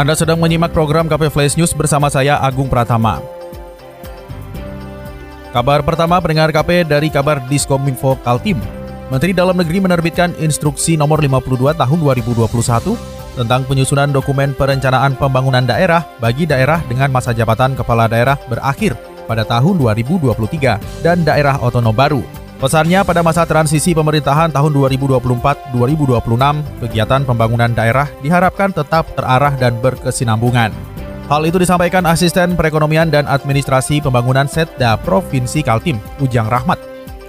Anda sedang menyimak program KP Flash News bersama saya Agung Pratama. Kabar pertama pendengar KP dari kabar Diskominfo Kaltim. Menteri Dalam Negeri menerbitkan instruksi nomor 52 tahun 2021 tentang penyusunan dokumen perencanaan pembangunan daerah bagi daerah dengan masa jabatan kepala daerah berakhir pada tahun 2023 dan daerah otonom baru Pesannya pada masa transisi pemerintahan tahun 2024-2026, kegiatan pembangunan daerah diharapkan tetap terarah dan berkesinambungan. Hal itu disampaikan Asisten Perekonomian dan Administrasi Pembangunan Setda Provinsi Kaltim, Ujang Rahmat,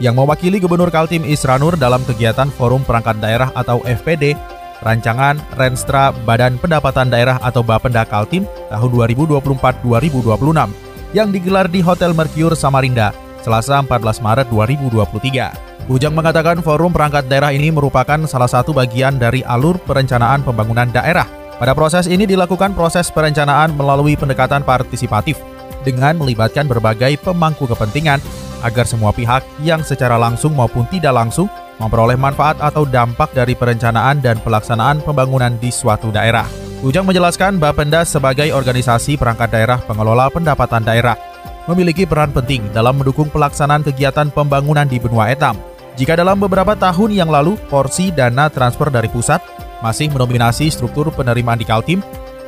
yang mewakili Gubernur Kaltim Isranur dalam kegiatan Forum Perangkat Daerah atau FPD, Rancangan Renstra Badan Pendapatan Daerah atau Bapenda Kaltim tahun 2024-2026 yang digelar di Hotel Mercure Samarinda, Selasa 14 Maret 2023. Ujang mengatakan forum perangkat daerah ini merupakan salah satu bagian dari alur perencanaan pembangunan daerah. Pada proses ini dilakukan proses perencanaan melalui pendekatan partisipatif dengan melibatkan berbagai pemangku kepentingan agar semua pihak yang secara langsung maupun tidak langsung memperoleh manfaat atau dampak dari perencanaan dan pelaksanaan pembangunan di suatu daerah. Ujang menjelaskan Bapenda sebagai organisasi perangkat daerah pengelola pendapatan daerah memiliki peran penting dalam mendukung pelaksanaan kegiatan pembangunan di benua etam. Jika dalam beberapa tahun yang lalu porsi dana transfer dari pusat masih mendominasi struktur penerimaan di Kaltim,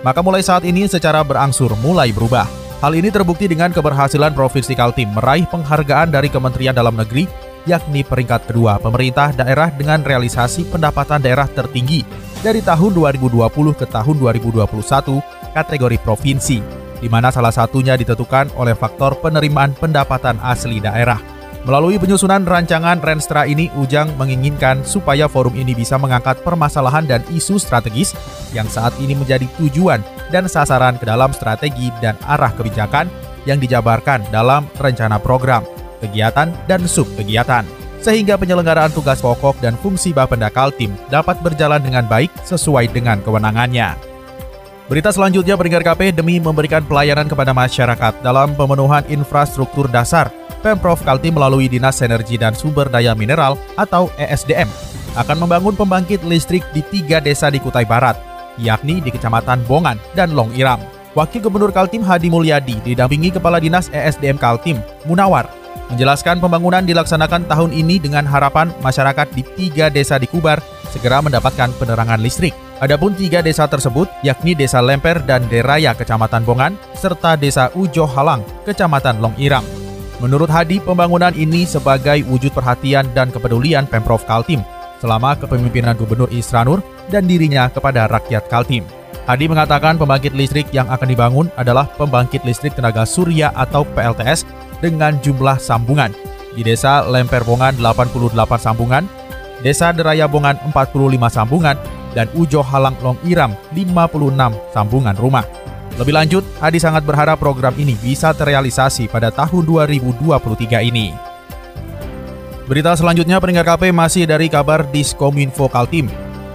maka mulai saat ini secara berangsur mulai berubah. Hal ini terbukti dengan keberhasilan Provinsi Kaltim meraih penghargaan dari Kementerian Dalam Negeri, yakni peringkat kedua pemerintah daerah dengan realisasi pendapatan daerah tertinggi dari tahun 2020 ke tahun 2021 kategori provinsi di mana salah satunya ditentukan oleh faktor penerimaan pendapatan asli daerah. Melalui penyusunan rancangan Renstra ini, Ujang menginginkan supaya forum ini bisa mengangkat permasalahan dan isu strategis yang saat ini menjadi tujuan dan sasaran ke dalam strategi dan arah kebijakan yang dijabarkan dalam rencana program, kegiatan, dan subkegiatan sehingga penyelenggaraan tugas pokok dan fungsi Bapenda Kaltim dapat berjalan dengan baik sesuai dengan kewenangannya. Berita selanjutnya pendengar KP demi memberikan pelayanan kepada masyarakat dalam pemenuhan infrastruktur dasar, Pemprov Kaltim melalui Dinas Energi dan Sumber Daya Mineral atau ESDM akan membangun pembangkit listrik di tiga desa di Kutai Barat, yakni di Kecamatan Bongan dan Long Iram. Wakil Gubernur Kaltim Hadi Mulyadi didampingi Kepala Dinas ESDM Kaltim, Munawar, menjelaskan pembangunan dilaksanakan tahun ini dengan harapan masyarakat di tiga desa di Kubar segera mendapatkan penerangan listrik. Adapun tiga desa tersebut, yakni Desa Lemper dan Deraya Kecamatan Bongan, serta Desa Ujo Halang, Kecamatan Long Irang. Menurut Hadi, pembangunan ini sebagai wujud perhatian dan kepedulian Pemprov Kaltim selama kepemimpinan Gubernur Isranur dan dirinya kepada rakyat Kaltim. Hadi mengatakan pembangkit listrik yang akan dibangun adalah pembangkit listrik tenaga surya atau PLTS dengan jumlah sambungan. Di Desa Lemper Bongan 88 sambungan, Desa Deraya Bongan 45 sambungan, dan Ujo Halang Long Iram 56 sambungan rumah. Lebih lanjut, Hadi sangat berharap program ini bisa terrealisasi pada tahun 2023 ini. Berita selanjutnya pendengar KP masih dari kabar Diskominfo Kaltim.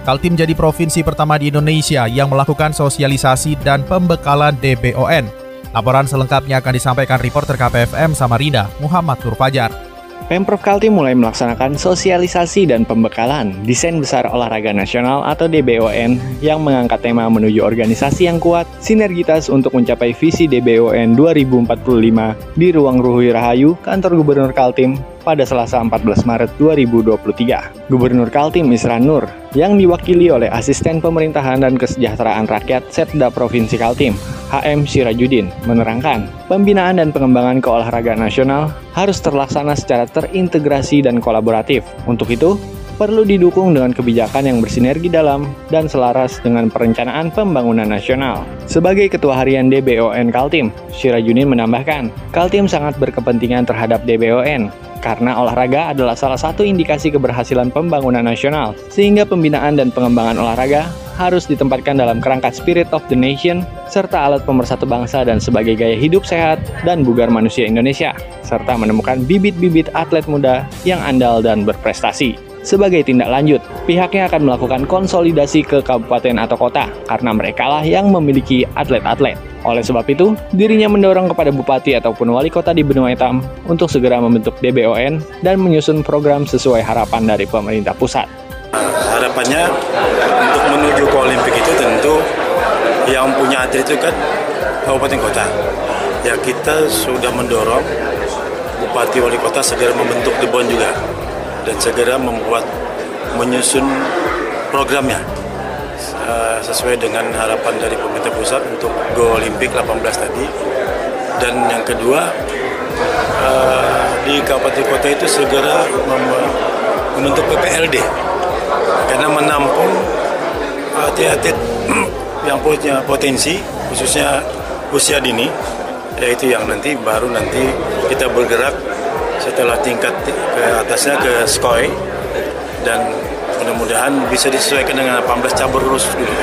Kaltim jadi provinsi pertama di Indonesia yang melakukan sosialisasi dan pembekalan DBON. Laporan selengkapnya akan disampaikan reporter KPFM Samarinda, Muhammad Nur Fajar. Pemprov Kaltim mulai melaksanakan sosialisasi dan pembekalan desain besar olahraga nasional atau DBON yang mengangkat tema menuju organisasi yang kuat, sinergitas untuk mencapai visi DBON 2045 di Ruang Ruhui Rahayu, kantor Gubernur Kaltim, pada Selasa 14 Maret 2023. Gubernur Kaltim Isran Nur yang diwakili oleh Asisten Pemerintahan dan Kesejahteraan Rakyat Setda Provinsi Kaltim, HM Sirajudin, menerangkan pembinaan dan pengembangan keolahragaan nasional harus terlaksana secara terintegrasi dan kolaboratif. Untuk itu, perlu didukung dengan kebijakan yang bersinergi dalam dan selaras dengan perencanaan pembangunan nasional. Sebagai Ketua Harian DBON Kaltim, Syirajunin menambahkan, Kaltim sangat berkepentingan terhadap DBON karena olahraga adalah salah satu indikasi keberhasilan pembangunan nasional, sehingga pembinaan dan pengembangan olahraga harus ditempatkan dalam kerangka spirit of the nation, serta alat pemersatu bangsa dan sebagai gaya hidup sehat dan bugar manusia Indonesia, serta menemukan bibit-bibit atlet muda yang andal dan berprestasi. Sebagai tindak lanjut, pihaknya akan melakukan konsolidasi ke kabupaten atau kota karena mereka lah yang memiliki atlet-atlet. Oleh sebab itu, dirinya mendorong kepada bupati ataupun wali kota di Benua Hitam untuk segera membentuk DBON dan menyusun program sesuai harapan dari pemerintah pusat. Harapannya untuk menuju ke Olimpik itu tentu yang punya atlet itu kan kabupaten kota. Ya kita sudah mendorong bupati wali kota segera membentuk DBON juga dan segera membuat menyusun programnya. Sesuai dengan harapan dari pemerintah pusat untuk Go Olimpik 18 tadi. Dan yang kedua uh, di kabupaten kota itu segera membentuk PPLD karena menampung atlet-atlet yang punya potensi khususnya usia dini yaitu yang nanti baru nanti kita bergerak setelah tingkat ke atasnya ke SKOI dan mudah-mudahan bisa disesuaikan dengan 18 cabur khusus dulu.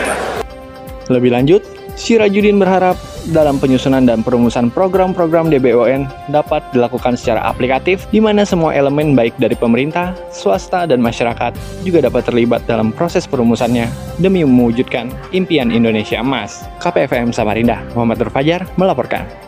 Lebih lanjut, Sirajudin berharap dalam penyusunan dan perumusan program-program DBON dapat dilakukan secara aplikatif di mana semua elemen baik dari pemerintah, swasta, dan masyarakat juga dapat terlibat dalam proses perumusannya demi mewujudkan impian Indonesia Emas. KPFM Samarinda, Muhammad Nur Fajar melaporkan.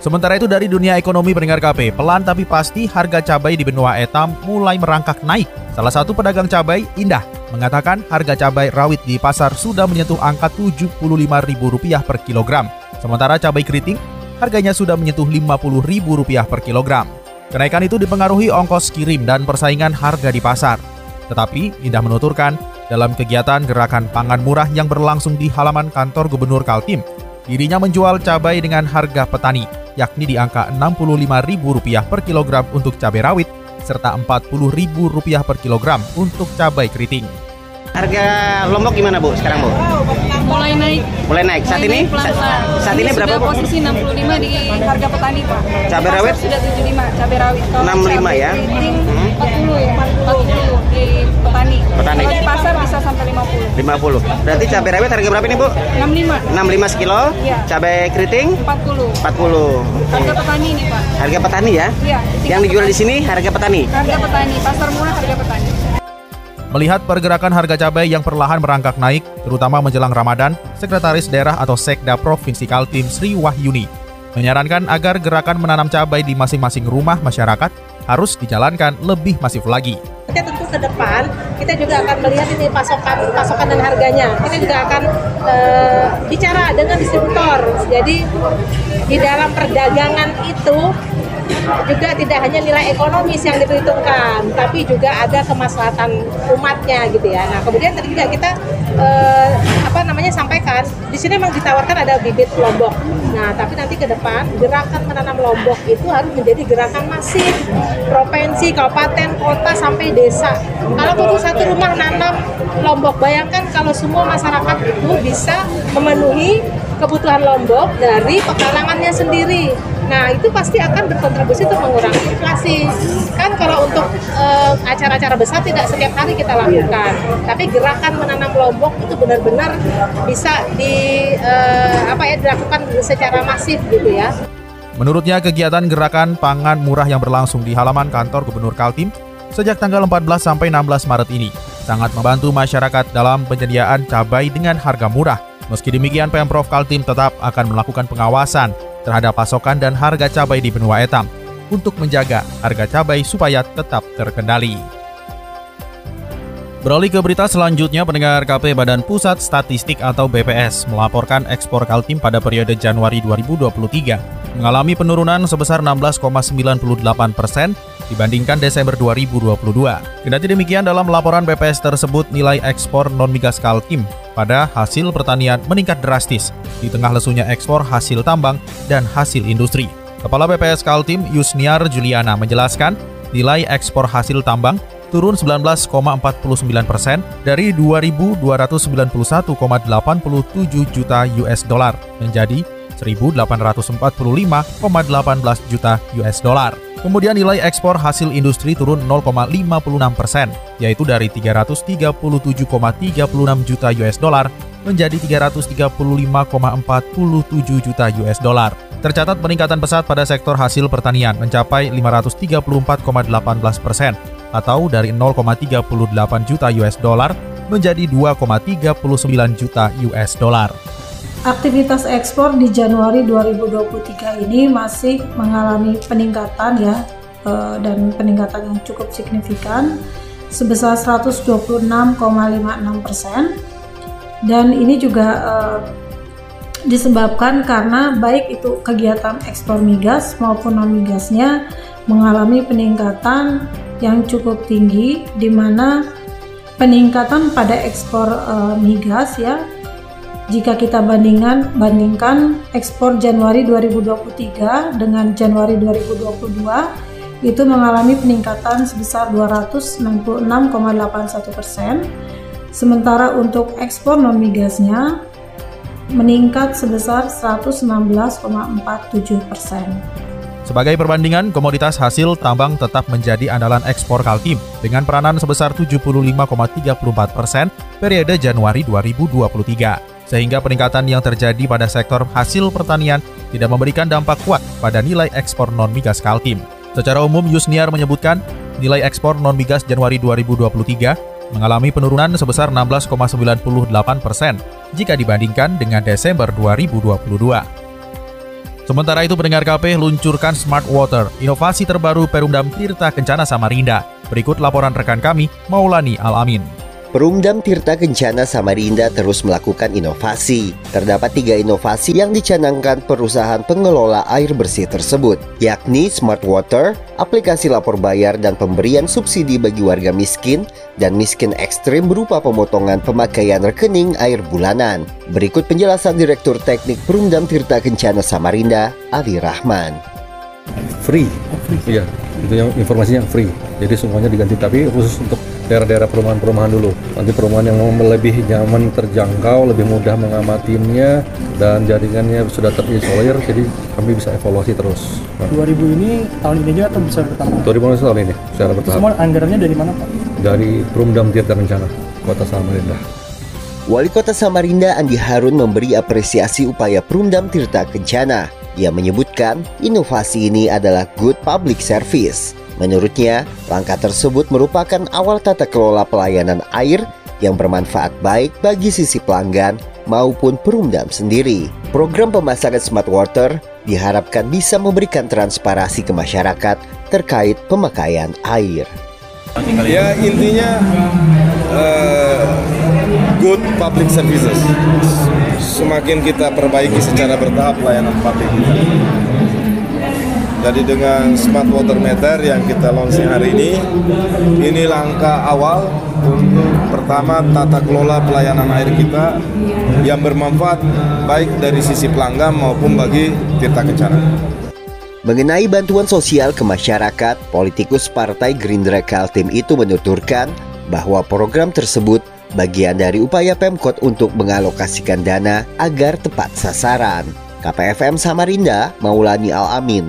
Sementara itu dari dunia ekonomi pendengar KP, pelan tapi pasti harga cabai di benua etam mulai merangkak naik. Salah satu pedagang cabai, Indah, mengatakan harga cabai rawit di pasar sudah menyentuh angka Rp75.000 per kilogram. Sementara cabai keriting, harganya sudah menyentuh Rp50.000 per kilogram. Kenaikan itu dipengaruhi ongkos kirim dan persaingan harga di pasar. Tetapi, Indah menuturkan, dalam kegiatan gerakan pangan murah yang berlangsung di halaman kantor Gubernur Kaltim, dirinya menjual cabai dengan harga petani yakni di angka Rp65.000 per kilogram untuk cabai rawit serta Rp40.000 per kilogram untuk cabai keriting. Harga lombok gimana Bu sekarang Bu? Mulai naik. Mulai naik. Saat ini? Pelan -pelan. Saat ini, ini berapa sudah posisi 65 di harga petani Pak. Cabai rawit? Sudah 75 cabai rawit. Kalau 65 ya? Keriting hmm. 40 ya, 40 di petani. Petani. Kalau di pasar bisa sampai 50. 50. Berarti cabai rawit harga berapa nih Bu? 65. 65 sekilo. Iya. Cabai keriting? 40. 40. Harga petani nih Pak. Harga petani ya? Iya. Yang dijual di sini harga petani? Harga petani. Pasar murah harga petani. Melihat pergerakan harga cabai yang perlahan merangkak naik, terutama menjelang Ramadan, Sekretaris Daerah atau Sekda Provinsi Kaltim Sri Wahyuni menyarankan agar gerakan menanam cabai di masing-masing rumah masyarakat harus dijalankan lebih masif lagi. Kita tentu ke depan kita juga akan melihat ini pasokan pasokan dan harganya. Kita juga akan e, bicara dengan distributor. Jadi di dalam perdagangan itu juga tidak hanya nilai ekonomis yang diperhitungkan, tapi juga ada kemaslahatan umatnya gitu ya. Nah kemudian tadi juga kita eh, apa namanya sampaikan di sini memang ditawarkan ada bibit lombok. Nah tapi nanti ke depan gerakan menanam lombok itu harus menjadi gerakan masif, provinsi, kabupaten, kota sampai desa. Kalau untuk satu rumah nanam lombok, bayangkan kalau semua masyarakat itu bisa memenuhi kebutuhan lombok dari pekarangannya sendiri. Nah, itu pasti akan berkontribusi untuk mengurangi inflasi. Kan kalau untuk uh, acara-acara besar tidak setiap hari kita lakukan, tapi gerakan menanam lombok itu benar-benar bisa di uh, apa ya dilakukan secara masif gitu ya. Menurutnya kegiatan gerakan pangan murah yang berlangsung di halaman kantor Gubernur Kaltim sejak tanggal 14 sampai 16 Maret ini sangat membantu masyarakat dalam penyediaan cabai dengan harga murah. Meski demikian, Pemprov Kaltim tetap akan melakukan pengawasan terhadap pasokan dan harga cabai di benua etam untuk menjaga harga cabai supaya tetap terkendali. Beralih ke berita selanjutnya, pendengar KP Badan Pusat Statistik atau BPS melaporkan ekspor Kaltim pada periode Januari 2023 mengalami penurunan sebesar 16,98 persen dibandingkan Desember 2022. Kendati demikian, dalam laporan BPS tersebut nilai ekspor non-migas Kaltim pada hasil pertanian meningkat drastis di tengah lesunya ekspor hasil tambang dan hasil industri. Kepala BPS Kaltim Yusniar Juliana menjelaskan nilai ekspor hasil tambang turun 19,49 persen dari 2.291,87 juta US dollar menjadi 1.845,18 juta US dollar. Kemudian nilai ekspor hasil industri turun 0,56 persen, yaitu dari 337,36 juta US dollar menjadi 335,47 juta US dollar. Tercatat peningkatan pesat pada sektor hasil pertanian mencapai 534,18 persen atau dari 0,38 juta US dollar menjadi 2,39 juta US dollar. Aktivitas ekspor di Januari 2023 ini masih mengalami peningkatan ya eh, dan peningkatan yang cukup signifikan sebesar 126,56 persen. Dan ini juga eh, disebabkan karena baik itu kegiatan ekspor migas maupun non migasnya mengalami peningkatan yang cukup tinggi di mana peningkatan pada ekspor eh, migas ya jika kita bandingkan bandingkan ekspor Januari 2023 dengan Januari 2022 itu mengalami peningkatan sebesar 296,81 persen. Sementara untuk ekspor non migasnya meningkat sebesar 116,47 persen. Sebagai perbandingan, komoditas hasil tambang tetap menjadi andalan ekspor Kaltim dengan peranan sebesar 75,34 persen periode Januari 2023 sehingga peningkatan yang terjadi pada sektor hasil pertanian tidak memberikan dampak kuat pada nilai ekspor non-migas Kaltim. Secara umum, Yusniar menyebutkan nilai ekspor non-migas Januari 2023 mengalami penurunan sebesar 16,98 persen jika dibandingkan dengan Desember 2022. Sementara itu pendengar KP luncurkan Smart Water, inovasi terbaru Perumdam Tirta Kencana Samarinda. Berikut laporan rekan kami, Maulani Alamin. Perumdam Tirta Kencana Samarinda terus melakukan inovasi. Terdapat tiga inovasi yang dicanangkan perusahaan pengelola air bersih tersebut, yakni Smart Water, aplikasi lapor bayar dan pemberian subsidi bagi warga miskin, dan miskin ekstrim berupa pemotongan pemakaian rekening air bulanan. Berikut penjelasan Direktur Teknik Perumdam Tirta Kencana Samarinda, Ali Rahman. Free, iya, itu yang informasinya free. Jadi semuanya diganti, tapi khusus untuk daerah-daerah perumahan-perumahan dulu. Nanti perumahan yang lebih nyaman terjangkau, lebih mudah mengamatinya dan jaringannya sudah terisolir, jadi kami bisa evaluasi terus. Nah. 2000 ini tahun ini juga atau bisa bertahap? 2000 tahun ini secara bertahap. Semua anggarannya dari mana Pak? Dari Perumdam Tirta Rencana, Kota Samarinda. Wali Kota Samarinda Andi Harun memberi apresiasi upaya Perumdam Tirta Kencana. Ia menyebutkan inovasi ini adalah good public service Menurutnya, langkah tersebut merupakan awal tata kelola pelayanan air yang bermanfaat baik bagi sisi pelanggan maupun perumdam sendiri. Program pemasangan smart water diharapkan bisa memberikan transparansi ke masyarakat terkait pemakaian air. Ya intinya uh, good public services. Semakin kita perbaiki secara bertahap layanan publik jadi dengan smart water meter yang kita launching hari ini, ini langkah awal untuk pertama tata kelola pelayanan air kita yang bermanfaat baik dari sisi pelanggan maupun bagi Tirta Kencana. Mengenai bantuan sosial ke masyarakat, politikus Partai Gerindra Kaltim itu menuturkan bahwa program tersebut bagian dari upaya Pemkot untuk mengalokasikan dana agar tepat sasaran. KPFM Samarinda, Maulani Al-Amin,